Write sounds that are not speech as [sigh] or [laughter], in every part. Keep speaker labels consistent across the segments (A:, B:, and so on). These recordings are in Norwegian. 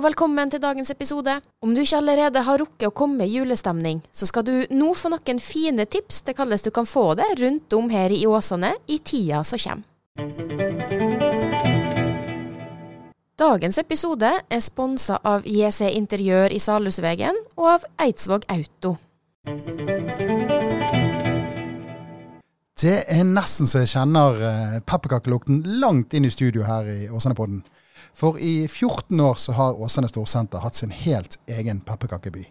A: og velkommen til dagens episode. Om du ikke allerede har rukket å komme i julestemning, så skal du nå få noen fine tips til hvordan du kan få det rundt om her i Åsane i tida som kommer. Dagens episode er sponsa av JC Interiør i Salhusvegen og av Eidsvåg Auto.
B: Det er nesten så jeg kjenner uh, pepperkakelukten langt inn i studio her i Åsane-podden. For i 14 år så har Åsane Storsenter hatt sin helt egen pepperkakeby.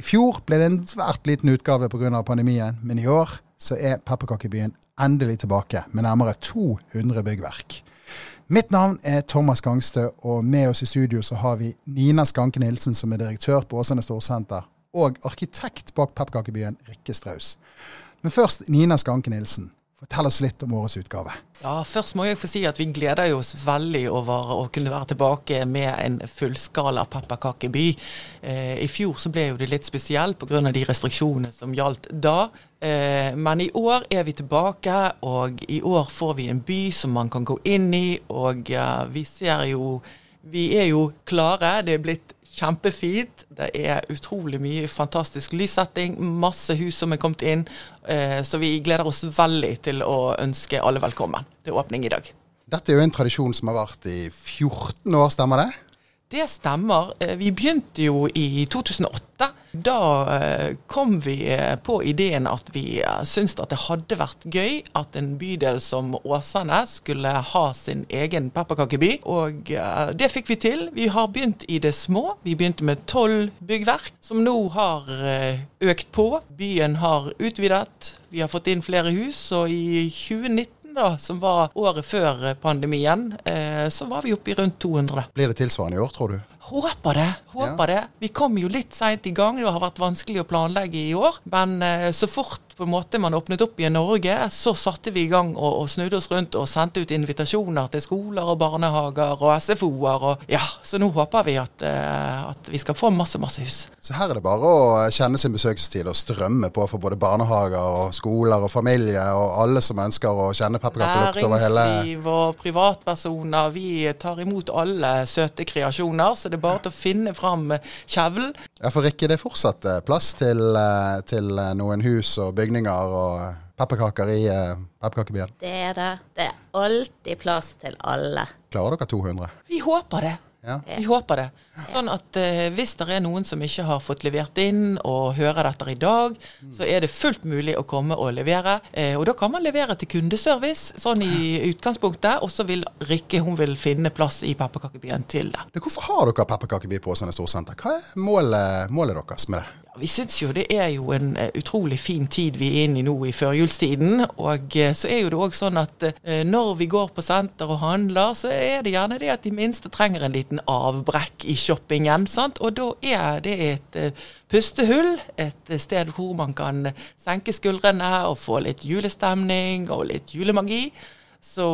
B: I fjor ble det en svært liten utgave pga. pandemien, men i år så er pepperkakebyen endelig tilbake med nærmere 200 byggverk. Mitt navn er Thomas Gangstø, og med oss i studio så har vi Nina Skanke Nilsen, som er direktør på Åsane Storsenter, og arkitekt bak pepperkakebyen, Rikke Straus. Men først Nina Skanke Nilsen. Fortell oss litt om årets utgave.
C: Ja, Først må jeg få si at vi gleder oss veldig over å kunne være tilbake med en fullskala pepperkakeby. Eh, I fjor så ble jo det litt spesielt pga. de restriksjonene som gjaldt da. Eh, men i år er vi tilbake, og i år får vi en by som man kan gå inn i. Og eh, vi ser jo Vi er jo klare. Det er blitt kjempefint. Det er utrolig mye fantastisk lyssetting, masse hus som er kommet inn. Eh, så vi gleder oss veldig til å ønske alle velkommen til åpning i dag.
B: Dette er jo en tradisjon som har vært i 14 år, stemmer det?
C: Det stemmer. Eh, vi begynte jo i 2008. Da eh, kom vi eh, på ideen at vi syntes at det hadde vært gøy at en bydel som Åsane skulle ha sin egen pepperkakeby. Og det fikk vi til. Vi har begynt i det små. Vi begynte med tolv byggverk, som nå har økt på. Byen har utvidet. Vi har fått inn flere hus, og i 2019 da, som var året før pandemien, eh, så var vi oppe i rundt 200.
B: Blir det tilsvarende i år, tror du?
C: Håper det. håper ja. det. Vi kom jo litt seint i gang. Det har vært vanskelig å planlegge i år. Men eh, så fort på en måte man åpnet opp igjen Norge, så satte vi i gang og, og, snudde oss rundt og sendte ut invitasjoner til skoler og barnehager og SFO-er. Og, ja, så nå håper vi at, uh, at, vi skal få masse, masse hus.
B: Så her er det bare å kjenne sin besøkelsestid og strømme på for både barnehager og skoler og familie og alle som ønsker å kjenne pepperkakelukt over hele
C: Næringsliv og privatpersoner. Vi tar imot alle søte kreasjoner, så det er bare til å finne fram kjevlen.
B: Ja, for Rikke, det er fortsatt eh, plass til, eh, til noen hus og bygninger og pepperkaker i pepperkakebyen?
D: Det er det. Det er alltid plass til alle.
B: Klarer dere 200?
C: Vi håper det. Ja. Vi håper det. Sånn at eh, hvis det er noen som ikke har fått levert inn og hører dette i dag, så er det fullt mulig å komme og levere. Eh, og da kan man levere til kundeservice sånn i utgangspunktet, og så vil Rikke hun vil finne plass i pepperkakebyen til det.
B: Hvorfor har dere pepperkakeby på Åsane Storsenter? Hva er målet, målet deres med det?
C: Vi syns jo det er jo en uh, utrolig fin tid vi er inne i nå i førjulstiden. Og uh, så er jo det òg sånn at uh, når vi går på senter og handler, så er det gjerne det at de minste trenger en liten avbrekk i shoppingen. sant? Og da er det et pustehull, et sted hvor man kan senke skuldrene og få litt julestemning og litt julemagi. Så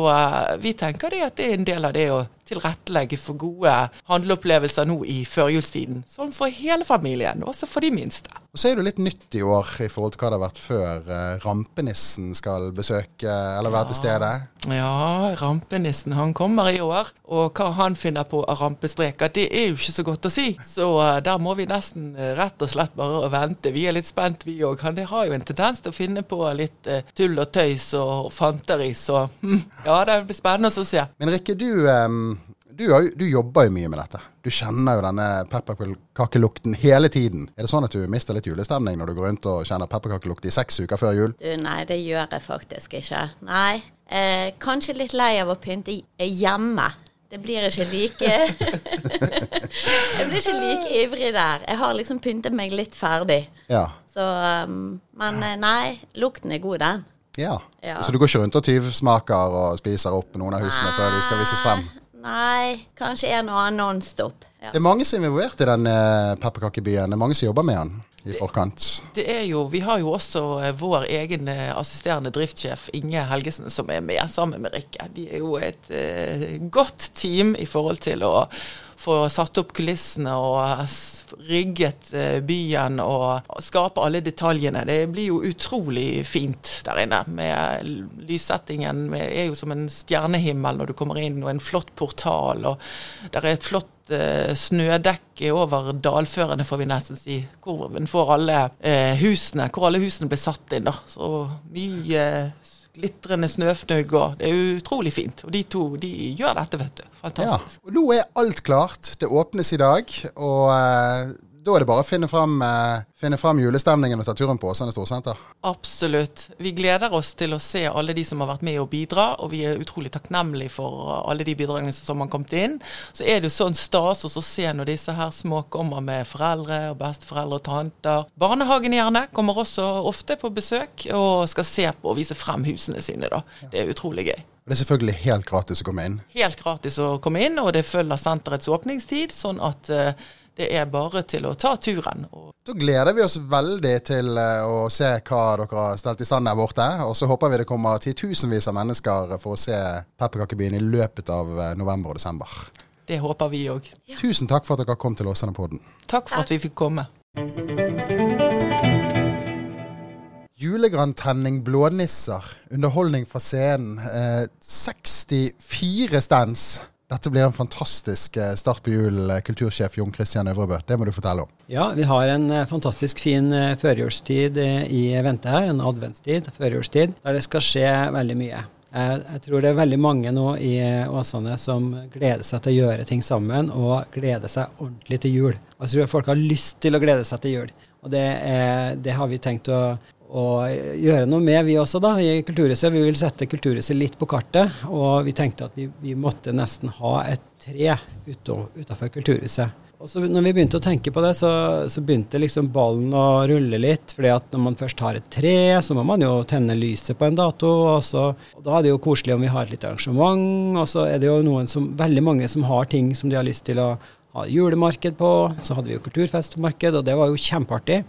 C: vi tenker det at det er en del av det å tilrettelegge for gode handleopplevelser nå i førjulstiden. Sånn for hele familien, også for de minste.
B: Og Så er det litt nytt i år i forhold til hva det har vært før. Eh, rampenissen skal besøke eller være ja. til stede.
C: Ja, rampenissen han kommer i år. Og hva han finner på av rampestreker, det er jo ikke så godt å si. Så uh, der må vi nesten uh, rett og slett bare vente. Vi er litt spent, vi òg. Han har jo en tendens til å finne på litt tull og tøys og fanteri, så hm, ja, det blir spennende å se.
B: Men Rikke, du um du, har, du, jobber jo mye med dette. Du kjenner jo denne pepperkakelukten hele tiden. Er det sånn at du mister litt julestemning når du går rundt og kjenner pepperkakelukt i seks uker før jul?
D: Du, nei, det gjør jeg faktisk ikke. Nei. Eh, kanskje litt lei av å pynte hjemme. Det blir ikke like [laughs] Jeg blir ikke like ivrig der. Jeg har liksom pyntet meg litt ferdig.
B: Ja.
D: Så, um, men eh, nei, lukten er god, den.
B: Ja. ja. Så du går ikke rundt og tyvsmaker og spiser opp noen av husene nei. før de skal vises frem?
D: Nei, kanskje en og annen Nonstop.
B: Ja. Det er mange som er involvert i den uh, pepperkakebyen. Det er mange som jobber med den i forkant.
C: Det er jo, Vi har jo også uh, vår egen uh, assisterende driftssjef Inge Helgesen som er med sammen med Rikke. De er jo et uh, godt team i forhold til å få satt opp kulissene og rigget eh, byen og skape alle detaljene. Det blir jo utrolig fint der inne. Med lyssettingen det er jo som en stjernehimmel når du kommer inn, og en flott portal. og Der er et flott eh, snødekke over dalførene, får vi nesten si. Hvor alle eh, husene, hvor alle husene blir satt inn. da. Så mye glitrende snøfnugg og Det er utrolig fint. Og de to de gjør dette, vet du. Fantastisk.
B: Ja, og nå er alt klart. Det åpnes i dag. Og eh, da er det bare å finne fram, eh, finne fram julestemningen og ta turen på Åsane Storsenter.
C: Absolutt. Vi gleder oss til å se alle de som har vært med og bidra, og vi er utrolig takknemlige for alle de bidragene som har kommet inn. Så er det jo sånn stas å se når disse her små kommer med foreldre og besteforeldre og tanter. Barnehagen gjerne kommer også ofte på besøk og skal se på og vise frem husene sine. da. Det er utrolig gøy.
B: Det er selvfølgelig helt gratis å komme inn.
C: Helt gratis å komme inn, og det følger senterets åpningstid, sånn at eh, det er bare til å ta turen. Og
B: Da gleder vi oss veldig til eh, å se hva dere har stelt i stand der borte. Og så håper vi det kommer titusenvis av mennesker for å se pepperkakebyen i løpet av eh, november og desember.
C: det håper vi òg.
B: Tusen takk for at dere kom til Åsane-podden.
C: Takk for at vi fikk komme.
B: Julegrantenning, blånisser, underholdning fra scenen. Eh, 64 stands. Dette blir en fantastisk eh, start på jul, eh, kultursjef Jon Christian Øvrebø. Det må du fortelle om.
E: Ja, vi har en eh, fantastisk fin førjulstid i vente her, en adventstid, førjulstid, der det skal skje veldig mye. Jeg, tror det er veldig mange nå i Åsane som gleder seg til å gjøre ting sammen, og gleder seg ordentlig til jul. Jeg tror folk har lyst til å glede seg til jul. Og det, er, det har vi tenkt å, å gjøre noe med, vi også, da, i Kulturhuset. Vi vil sette Kulturhuset litt på kartet, og vi tenkte at vi, vi måtte nesten ha et tre utafor Kulturhuset. Og så når vi begynte å tenke på det, så, så begynte liksom ballen å rulle litt. fordi at når man først har et tre, så må man jo tenne lyset på en dato. Og, så, og da er det jo koselig om vi har et lite arrangement. Og så er det jo noen som, veldig mange som har ting som de har lyst til å ha julemarked på. Så hadde vi jo kulturfestmarked, og det var jo kjempeartig.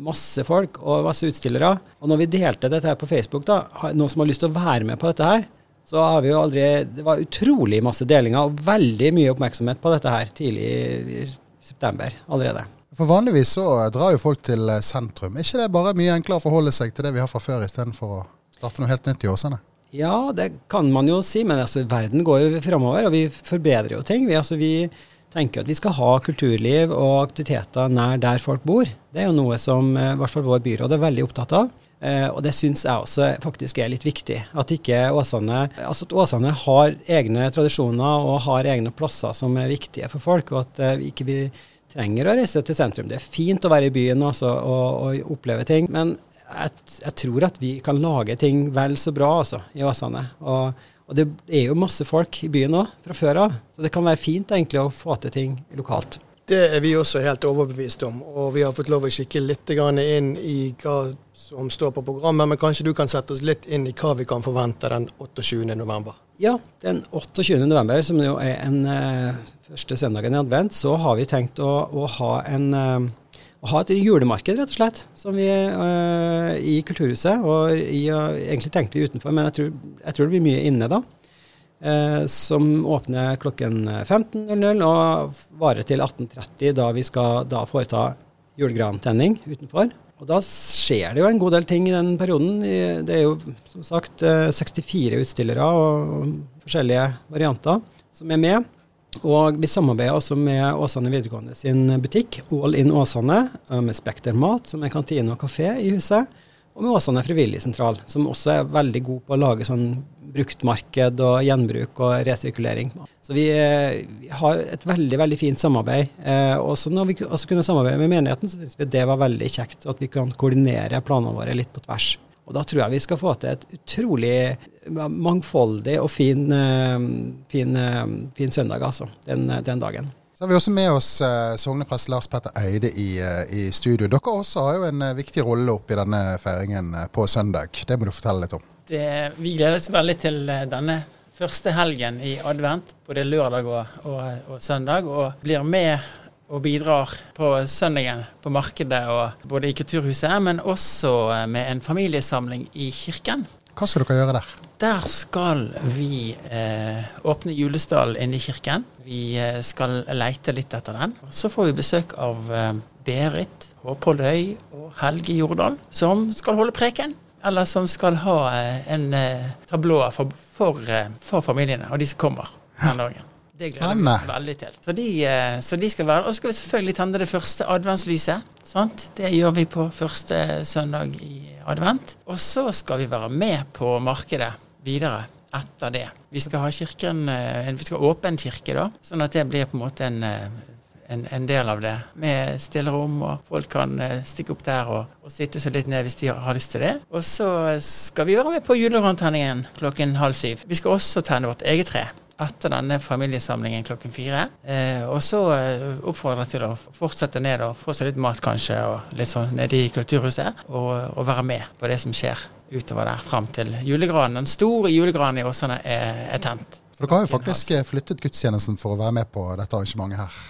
E: Masse folk og masse utstillere. Og når vi delte dette her på Facebook, da, noen som har lyst til å være med på dette her, så har vi jo aldri Det var utrolig masse delinger og veldig mye oppmerksomhet på dette her tidlig i september allerede.
B: For vanligvis så drar jo folk til eh, sentrum. Er ikke det bare mye enklere å forholde seg til det vi har fra før, istedenfor å starte noe helt nytt i Åsane?
E: Ja, det kan man jo si, men altså, verden går jo framover, og vi forbedrer jo ting. Vi, altså, vi tenker at vi skal ha kulturliv og aktiviteter nær der folk bor. Det er jo noe som eh, i hvert fall vår byråd er veldig opptatt av. Eh, og det syns jeg også faktisk er litt viktig. At ikke Åsane altså at Åsane har egne tradisjoner og har egne plasser som er viktige for folk, og at eh, vi ikke vi trenger å reise til sentrum. Det er fint å være i byen også, og, og oppleve ting, men jeg, jeg tror at vi kan lage ting vel så bra altså, i Åsane. Og, og det er jo masse folk i byen òg fra før av, så det kan være fint egentlig å få til ting lokalt.
F: Det er vi også helt overbevist om, og vi har fått lov å kikke litt inn i hva som står på programmet, men kanskje du kan sette oss litt inn i hva vi kan forvente den 28. november.
E: Ja, den 28. november, som jo er den eh, første søndagen i advent, så har vi tenkt å, å ha en eh, å ha et julemarked, rett og slett, som vi, eh, i Kulturhuset. Og i, eh, egentlig tenkte vi utenfor, men jeg tror, jeg tror det blir mye inne da. Eh, som åpner klokken 15.00 og varer til 18.30, da vi skal da foreta julegrantenning utenfor. Og da skjer det jo en god del ting i den perioden. Det er jo som sagt eh, 64 utstillere og forskjellige varianter som er med. Og vi samarbeider også med Åsane videregående sin butikk, All in Åsane, med Spekter Mat, som er kantine og kafé i huset. Og med Åsane frivilligsentral, som også er veldig god på å lage sånn bruktmarked og gjenbruk og resirkulering. Så vi, eh, vi har et veldig veldig fint samarbeid. Eh, også når vi også kunne samarbeide med menigheten, så syns vi det var veldig kjekt at vi kan koordinere planene våre litt på tvers. Og da tror jeg vi skal få til et utrolig mangfoldig og fin, eh, fin, eh, fin søndag, altså, den, den dagen.
B: Så har vi også med oss eh, sogneprest Lars Petter Eide i, eh, i studio. Dere også har jo en eh, viktig rolle oppi denne feiringen eh, på søndag. Det må du fortelle litt om.
G: Det, vi gleder oss veldig til eh, denne første helgen i advent, både lørdag og, og, og søndag, og blir med og bidrar på søndagen på markedet, og både i Kulturhuset, men også eh, med en familiesamling i kirken.
B: Hva skal dere gjøre der?
G: Der skal vi eh, åpne julestallen inne i kirken. Vi eh, skal leite litt etter den. Så får vi besøk av eh, Berit Håpåløy og Helge Jordal, som skal holde preken. Eller som skal ha eh, en tablå for, for, for familiene og de som kommer den dagen. Det gleder vi oss veldig til. Så de, eh, så de skal være Og så skal vi selvfølgelig tenne det første adventslyset. Sant? Det gjør vi på første søndag i advent. Og så skal vi være med på markedet videre etter det. Vi skal ha kirken eh, Vi skal ha åpen kirke, da, sånn at det blir på en måte en eh, en, en del av det, med stillerom, og folk kan stikke opp der og, og sitte seg litt ned hvis de har, har lyst til det. Og så skal vi være med på julerantenningen klokken halv syv. Vi skal også tenne vårt eget tre etter denne familiesamlingen klokken fire. Eh, og så eh, oppfordrer jeg til å fortsette ned og få seg litt mat kanskje, og litt sånn nede i Kulturhuset, og, og være med på det som skjer utover der fram til julegranen. Den store julegranen i Åsane er, er tent.
B: For dere har jo faktisk flyttet gudstjenesten for å være med på dette arrangementet her.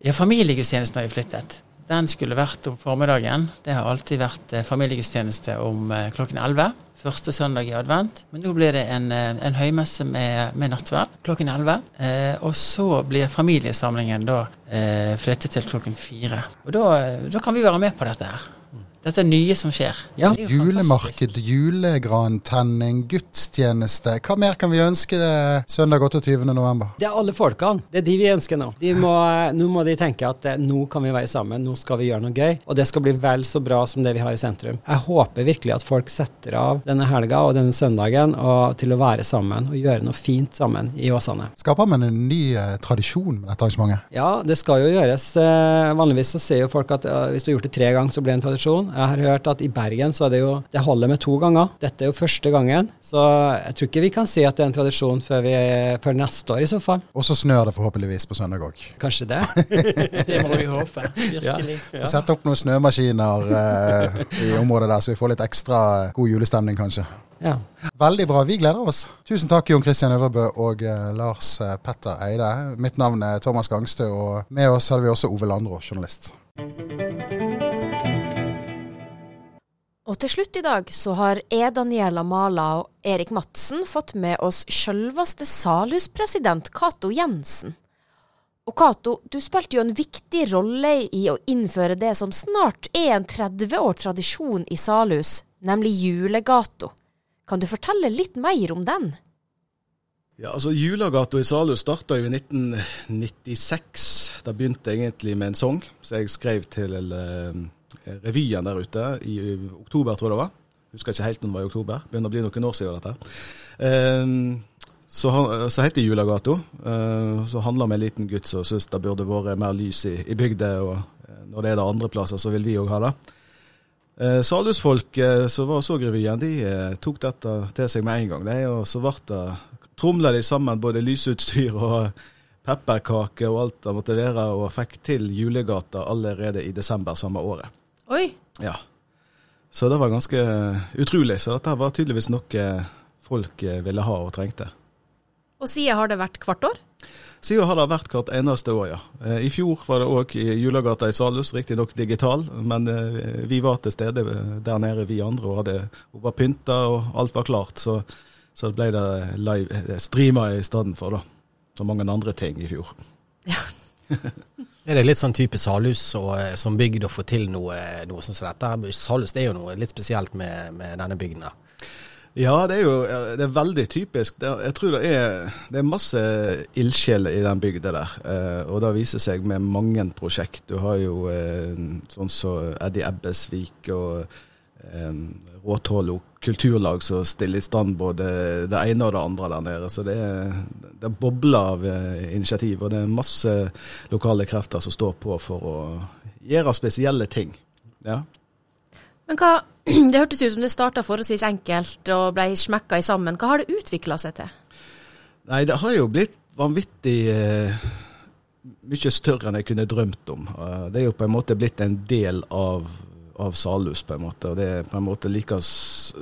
G: Ja, familiegudstjenesten har vi flyttet. Den skulle vært om formiddagen. Det har alltid vært eh, familiegudstjeneste om eh, klokken 11. Første søndag i advent. Men nå blir det en, eh, en høymesse med, med nattverd klokken 11. Eh, og så blir familiesamlingen da eh, flyttet til klokken 4. Og da, da kan vi være med på dette her. Dette er nye som skjer.
E: Ja.
B: Julemarked, julegrantenning, gudstjeneste. Hva mer kan vi ønske søndag 28. november?
E: Det er alle folkene. Det er de vi ønsker nå. De må, nå må de tenke at eh, nå kan vi være sammen, nå skal vi gjøre noe gøy. Og det skal bli vel så bra som det vi har i sentrum. Jeg håper virkelig at folk setter av denne helga og denne søndagen og, til å være sammen og gjøre noe fint sammen i Åsane.
B: Skaper man en ny eh, tradisjon med dette arrangementet?
E: Ja, det skal jo gjøres. Eh, vanligvis så ser jo folk at eh, hvis du har gjort det tre ganger, så blir det en tradisjon. Jeg har hørt at i Bergen så er det jo Det holder med to ganger. Dette er jo første gangen. Så jeg tror ikke vi kan si at det er en tradisjon før, vi, før neste år i så fall.
B: Og så snør det forhåpentligvis på søndag òg.
E: Kanskje det. [laughs]
G: Det må vi håpe. [laughs] Virkelig.
B: Ja. ja. Sett opp noen snømaskiner eh, i området der, så vi får litt ekstra god julestemning, kanskje.
E: Ja.
B: Veldig bra. Vi gleder oss. Tusen takk, Jon Christian Øvrebø og eh, Lars eh, Petter Eide. Mitt navn er Thomas Gangstø, og med oss hadde vi også Ove Landro, journalist.
A: Og til slutt i dag så har jeg, Daniela Mala og Erik Madsen fått med oss sjølveste Salhus-president Cato Jensen. Og Cato, du spilte jo en viktig rolle i å innføre det som snart er en 30 år tradisjon i Salhus, nemlig julegato. Kan du fortelle litt mer om den?
H: Ja, altså Julegata i Salhus starta jo i 1996. Da begynte jeg egentlig med en sang som jeg skrev til eh, revyen der ute i oktober, tror jeg det var. Husker ikke helt når det var i oktober. Begynner å bli noen år siden dette. Eh, så, så heter det Eh, så handler det om en liten gutt som syns det burde vært mer lys i, i bygda. Og eh, når det er det andre plasser, så vil vi òg ha det. Eh, Salhusfolk eh, som var så revyen, de eh, tok dette til seg med en gang. De, og så ble det tromla de sammen både lysutstyr og pepperkake og alt det måtte være, og fikk til Julegata allerede i desember samme året.
A: Oi!
H: Ja. Så det var ganske utrolig. Så dette var tydeligvis noe folk eh, ville ha og trengte.
A: Og siden har det vært hvert år?
H: Siden har det vært hvert eneste år, ja. Eh, I fjor var det òg i Julegata i Salhus, riktignok digital, men eh, vi var til stede der nede, vi andre, og hadde, hun var pynta og alt var klart. Så, så ble det live, eh, streama i stedet for, da. Så mange andre ting i fjor. [laughs]
I: Er det litt sånn type Salhus eh, som bygd å få til noe, noe sånn som dette? Salhus det er jo noe litt spesielt med, med denne bygden.
H: Ja, det er jo det er veldig typisk. Jeg tror det er, det er masse ildsjeler i den bygda der. Eh, og det viser seg med mange prosjekt. Du har jo eh, sånn som Eddie Ebbesvik og eh, Råtålo kulturlag som stiller i stand både det ene og det andre der nede. Så det, er, det bobler av eh, initiativ, og det er masse lokale krefter som står på for å gjøre spesielle ting. Ja.
A: Men hva, [clears throat] Det hørtes ut som det starta forholdsvis enkelt og ble smekka i sammen. Hva har det utvikla seg til?
H: Nei, det har jo blitt vanvittig eh, mye større enn jeg kunne drømt om. Eh, det er jo på en måte blitt en del av, av Salhus, på en måte. Og det er på en måte like,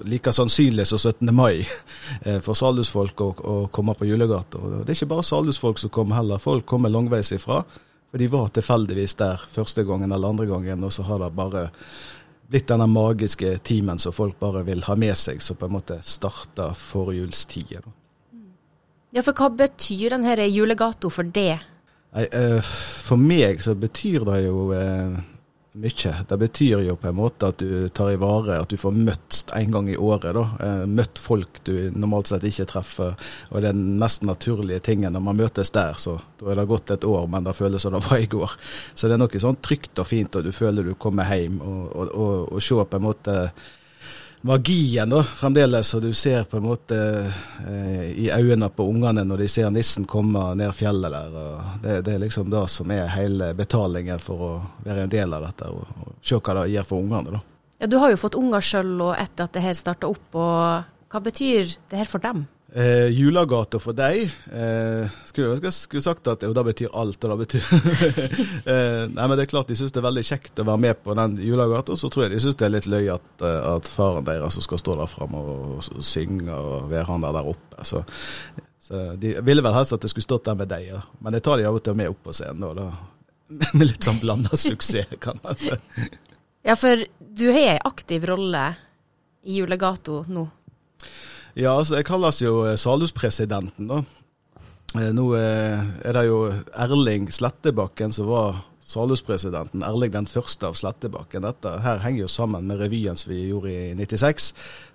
H: like sannsynlig som 17. mai [laughs] eh, for Salhusfolk å, å komme på julegata. Og det er ikke bare Salhusfolk som kommer heller, folk kommer langveis ifra. For de var tilfeldigvis der første gangen eller andre gangen, og så har det bare blitt denne magiske timen som folk bare vil ha med seg, som på en måte starta forjulstida. da.
A: Ja, for hva betyr denne julegata for det?
H: Nei, eh, For meg så betyr det jo eh, mye. Det betyr jo på en måte at du tar i vare, at du får møtt en gang i året. da. Eh, Møtt folk du normalt sett ikke treffer. Og det er den mest naturlige tingen når man møtes der. Så da er det gått et år, men det føles som det var i går. Så det er noe sånn trygt og fint, og du føler du kommer hjem. Og, og, og, og se på en måte magien da, fremdeles, og du ser på en måte eh, i øynene på ungene når de ser nissen komme ned fjellet der. det, det er liksom det som er hele betalingen for å være en del av dette, og, og se hva det gir for ungene. da.
A: Ja, Du har jo fått unger sjøl etter at det her starta opp, og hva betyr det her for dem?
H: Eh, julegata for deg eh, Skulle jeg skulle sagt at jo, det betyr alt. og det betyr [laughs] eh, Nei, men det er klart De syns det er veldig kjekt å være med på den julegata. Så tror jeg de syns det er litt løy at, eh, at faren deres skal stå der framme og, og synge og være han der der oppe. Så, så De ville vel helst at det skulle stått der med deg, ja. men jeg tar de av og til med opp på scenen. Da, da. [laughs] Med litt sånn blanda suksess, kan man si.
A: Ja, for du har ei aktiv rolle i julegata nå.
H: Ja, altså jeg kalles jo eh, Salhuspresidenten, da. Eh, Nå eh, er det jo Erling Slettebakken som var Salhuspresidenten. Erling den første av Slettebakken. Dette her henger jo sammen med revyen som vi gjorde i 96.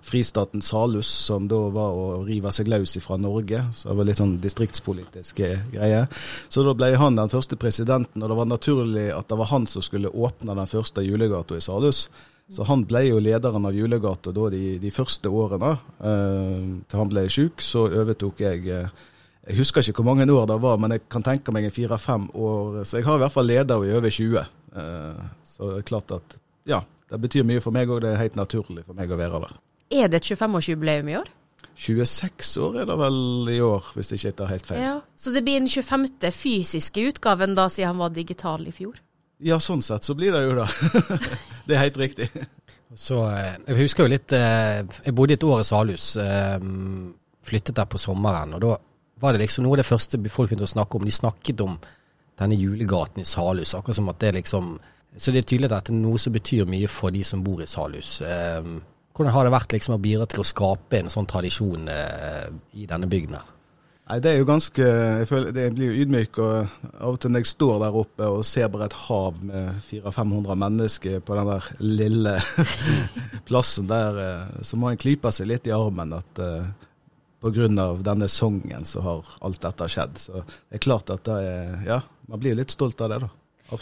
H: Fristaten Salhus, som da var å rive seg løs fra Norge. Så det var litt sånn distriktspolitiske greier. Så da ble han den første presidenten, og det var naturlig at det var han som skulle åpne den første julegata i Salhus. Så han ble jo lederen av Julegata da de, de første årene. Eh, til han ble syk, så overtok jeg eh, Jeg husker ikke hvor mange år det var, men jeg kan tenke meg en fire-fem år. Så jeg har i hvert fall leder i over 20. Eh, så det er klart at ja, det betyr mye for meg òg. Det er helt naturlig for meg å være der.
A: Er det et 25-årsjubileum i år?
H: 26 år er det vel i år, hvis jeg ikke tar helt feil.
A: Ja. Så det blir den 25. fysiske utgaven da, siden han var digital i fjor?
H: Ja, sånn sett så blir det jo det. [laughs] det er helt riktig.
I: Så eh, Jeg husker jo litt eh, Jeg bodde et år i Salhus. eh, Flyttet der på sommeren. Og da var det liksom noe av det første folk begynte å snakke om. De snakket om denne julegaten i Salhus. Akkurat som at det liksom Så det er tydelig at det er noe som betyr mye for de som bor i Salhus. Hvordan har det vært liksom å bidra til å skape en sånn tradisjon i denne bygden her?
H: Nei, Det er jo ganske Jeg føler det blir jo ydmyk. og Av og til når jeg står der oppe og ser bare et hav med 400-500 mennesker på den der lille [laughs] plassen der, eh, så må en klype seg litt i armen at uh, pga. denne sangen så har alt dette skjedd. Så det er klart at det er Ja, man blir litt stolt av det, da.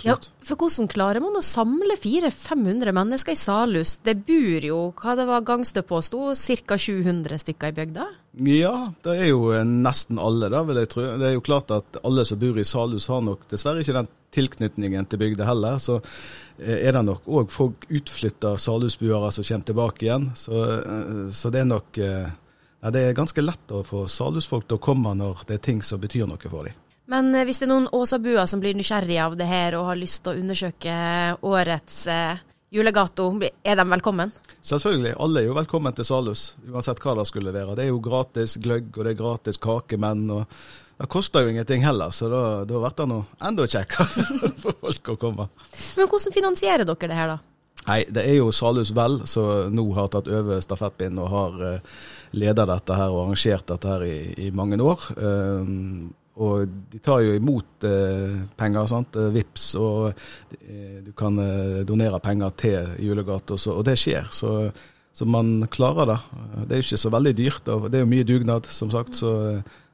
A: Ja, for hvordan klarer man å samle 400-500 mennesker i Salhus? Det bor jo, hva det var Gangstø påsto, ca. 700 stykker i bygda?
H: Ja, det er jo eh, nesten alle, da, vil jeg tro. Det er jo klart at alle som bor i Salhus har nok dessverre ikke den tilknytningen til bygda heller. Så eh, er det nok òg folk utflytta salhusbuere som kommer tilbake igjen. Så, eh, så det er nok ja, Det er ganske lett å få salhusfolk til å komme når det er ting som betyr noe for dem.
A: Men eh, hvis det er noen Åsabuer som blir nysgjerrige av det her og har lyst til å undersøke årets eh, julegato, er de velkommen?
H: Selvfølgelig, alle er jo velkommen til Salhus, uansett hva det skulle være. Det er jo gratis gløgg, og det er gratis kakemenn. og Det koster jo ingenting heller, så da, da blir det noe enda kjekkere [laughs] for folk å komme.
A: Men hvordan finansierer dere det her, da?
H: Nei, det er jo Salhus Vel som nå har tatt over stafettpinnen og har eh, ledet dette her og arrangert dette her i, i mange år. Um, og de tar jo imot eh, penger, sant? eh, VIPS, og eh, du kan eh, donere penger til Julegata, og, og det skjer. Så, så man klarer det. Det er jo ikke så veldig dyrt, og det er jo mye dugnad, som sagt. Så,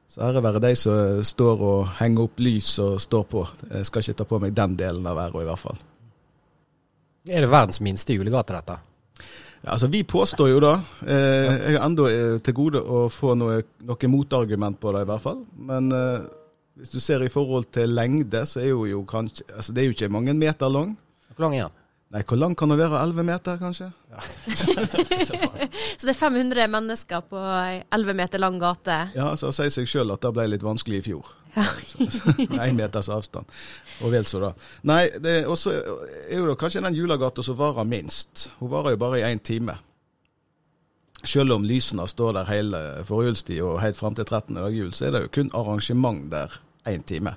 H: så ære være de som står og henger opp lys og står på. Jeg skal ikke ta på meg den delen av æra, i hvert fall.
I: Er det verdens minste julegate, dette?
H: Ja, altså Vi påstår jo det. Eh, jeg har ennå eh, til gode å få noe, noe motargument på det, i hvert fall. Men eh, hvis du ser i forhold til lengde, så er jo, jo kanskje altså Det er jo ikke mange meter lang.
I: Hvor lang er den?
H: Nei, hvor lang kan det være? 11 meter, kanskje? [laughs]
A: Så det er 500 mennesker på ei 11 meter lang gate.
H: Ja, så sier seg sjøl at det ble litt vanskelig i fjor. Én [laughs] meters avstand. Og vel så da. Nei, det er også er jo kanskje den julegata som varer minst. Hun varer jo bare i én time. Selv om lysene står der hele forjulstida og helt fram til 13. dag jul, så er det jo kun arrangement der én time.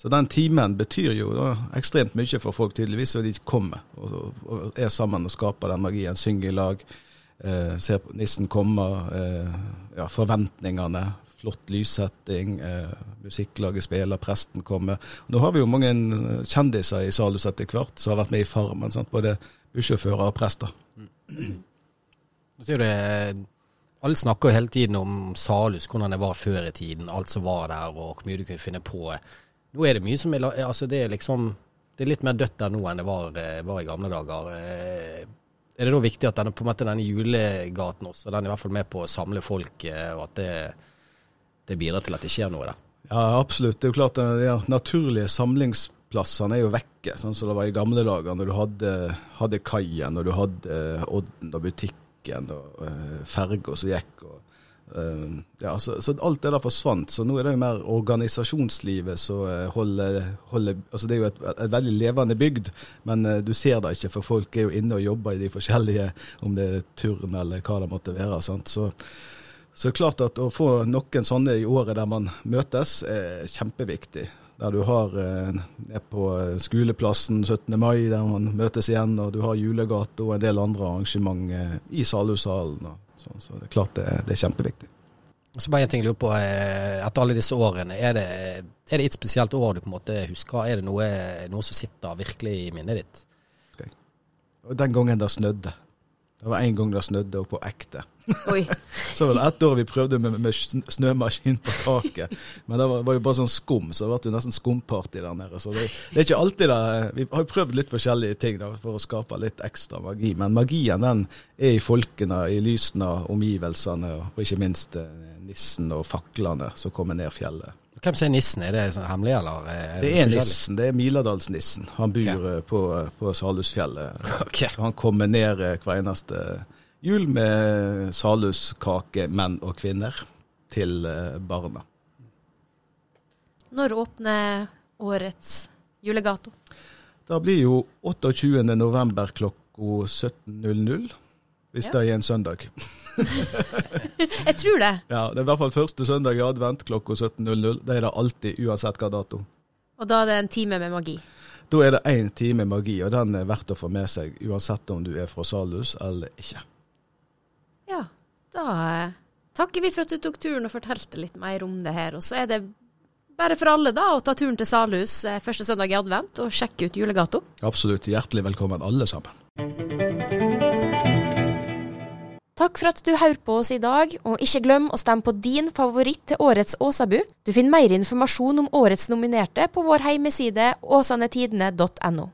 H: Så den timen betyr jo da, ekstremt mye for folk, tydeligvis, og de kommer og, og er sammen og skaper den magien. Synger i lag, eh, ser nissen komme, eh, ja, forventningene. Flott lyssetting, eh, musikklaget spiller, presten kommer. Nå har vi jo mange eh, kjendiser i Salhus etter hvert som har vært med i Farmen. Sant? Både bussjåfører og prester.
I: Nå ser du det, Alle snakker jo hele tiden om Salhus, hvordan det var før i tiden. Alt som var der, og hvor mye du kunne finne på. Nå er det mye som er altså det er liksom Det er litt mer dødt der nå enn det var, eh, var i gamle dager. Eh, Er det da viktig at denne, på en måte denne julegaten også, den er i hvert fall med på å samle folk, eh, og at det, det bidrar til at det skjer noe der?
H: Ja, absolutt. Det er jo klart at de naturlige samlingsplassene er jo vekke, sånn som det var i gamle dager, når du hadde, hadde kaien, og du hadde eh, Odden og butikken og uh, ferga som gikk. og eh, ja, så, så alt det der forsvant. Så nå er det jo mer organisasjonslivet som eh, holder, holder altså Det er jo et, et veldig levende bygd, men eh, du ser det ikke, for folk er jo inne og jobber i de forskjellige, om det er turn eller hva det måtte være. sant? Så så det er klart at å få noen sånne i året der man møtes, er kjempeviktig. Der du har er på skoleplassen 17. mai, der man møtes igjen, og du har julegate og en del andre arrangement eh, i Salhushallen. sånn, Så det er klart det, det er kjempeviktig.
I: Så bare en ting jeg lurer på, eh, etter alle disse årene, er det, er det et spesielt år du på en måte husker? Er det noe, noe som sitter virkelig i minnet ditt?
H: Og den gangen det snødde. Det var en gang det snødde, og på ekte.
A: Oi. [laughs]
H: Så var det ett år vi prøvde med, med snømaskin på taket. Men det var, var jo bare sånn skum, så det ble jo nesten skumparty der nede. Så det, det er ikke alltid det Vi har jo prøvd litt forskjellige ting da, for å skape litt ekstra magi. Men magien den er i folkene, i lysene, omgivelsene, og ikke minst eh, nissen og faklene som kommer ned fjellet.
I: Hvem som er nissen? Er det sånn hemmelig, eller?
H: Det er
I: forskjellig?
H: nissen, det er Miladalsnissen. Han bor
I: Ok.
H: eh, på, på Salhusfjellet. [laughs]
I: Okay.
H: Han kommer ned eh, hver eneste jul med salhuskake, menn og kvinner, til eh, barna.
A: Når åpner årets julegato?
H: Det blir jo 28. november klokka 17.00, hvis
A: Ja.
H: det er en søndag. [laughs]
A: Jeg tror det.
H: Ja, Det er i hvert fall første søndag i advent klokka 17.00. Det er det alltid, uansett hva dato.
A: Og da er det en time med magi.
H: Da er det én time magi, og den er verdt å få med seg, uansett om du er fra Salhus eller ikke.
A: Ja, da eh, takker vi for at du tok turen og fortalte litt mer om det her. Og så er det bare for alle da å ta turen til Salhus eh, første søndag i advent og sjekke ut julegato.
H: Absolutt hjertelig velkommen, alle sammen.
A: Takk for at du hører på oss i dag, og ikke glem å stemme på din favoritt til årets Åsabu. Du finner mer informasjon om årets nominerte på vår hjemmeside åsanetidene.no.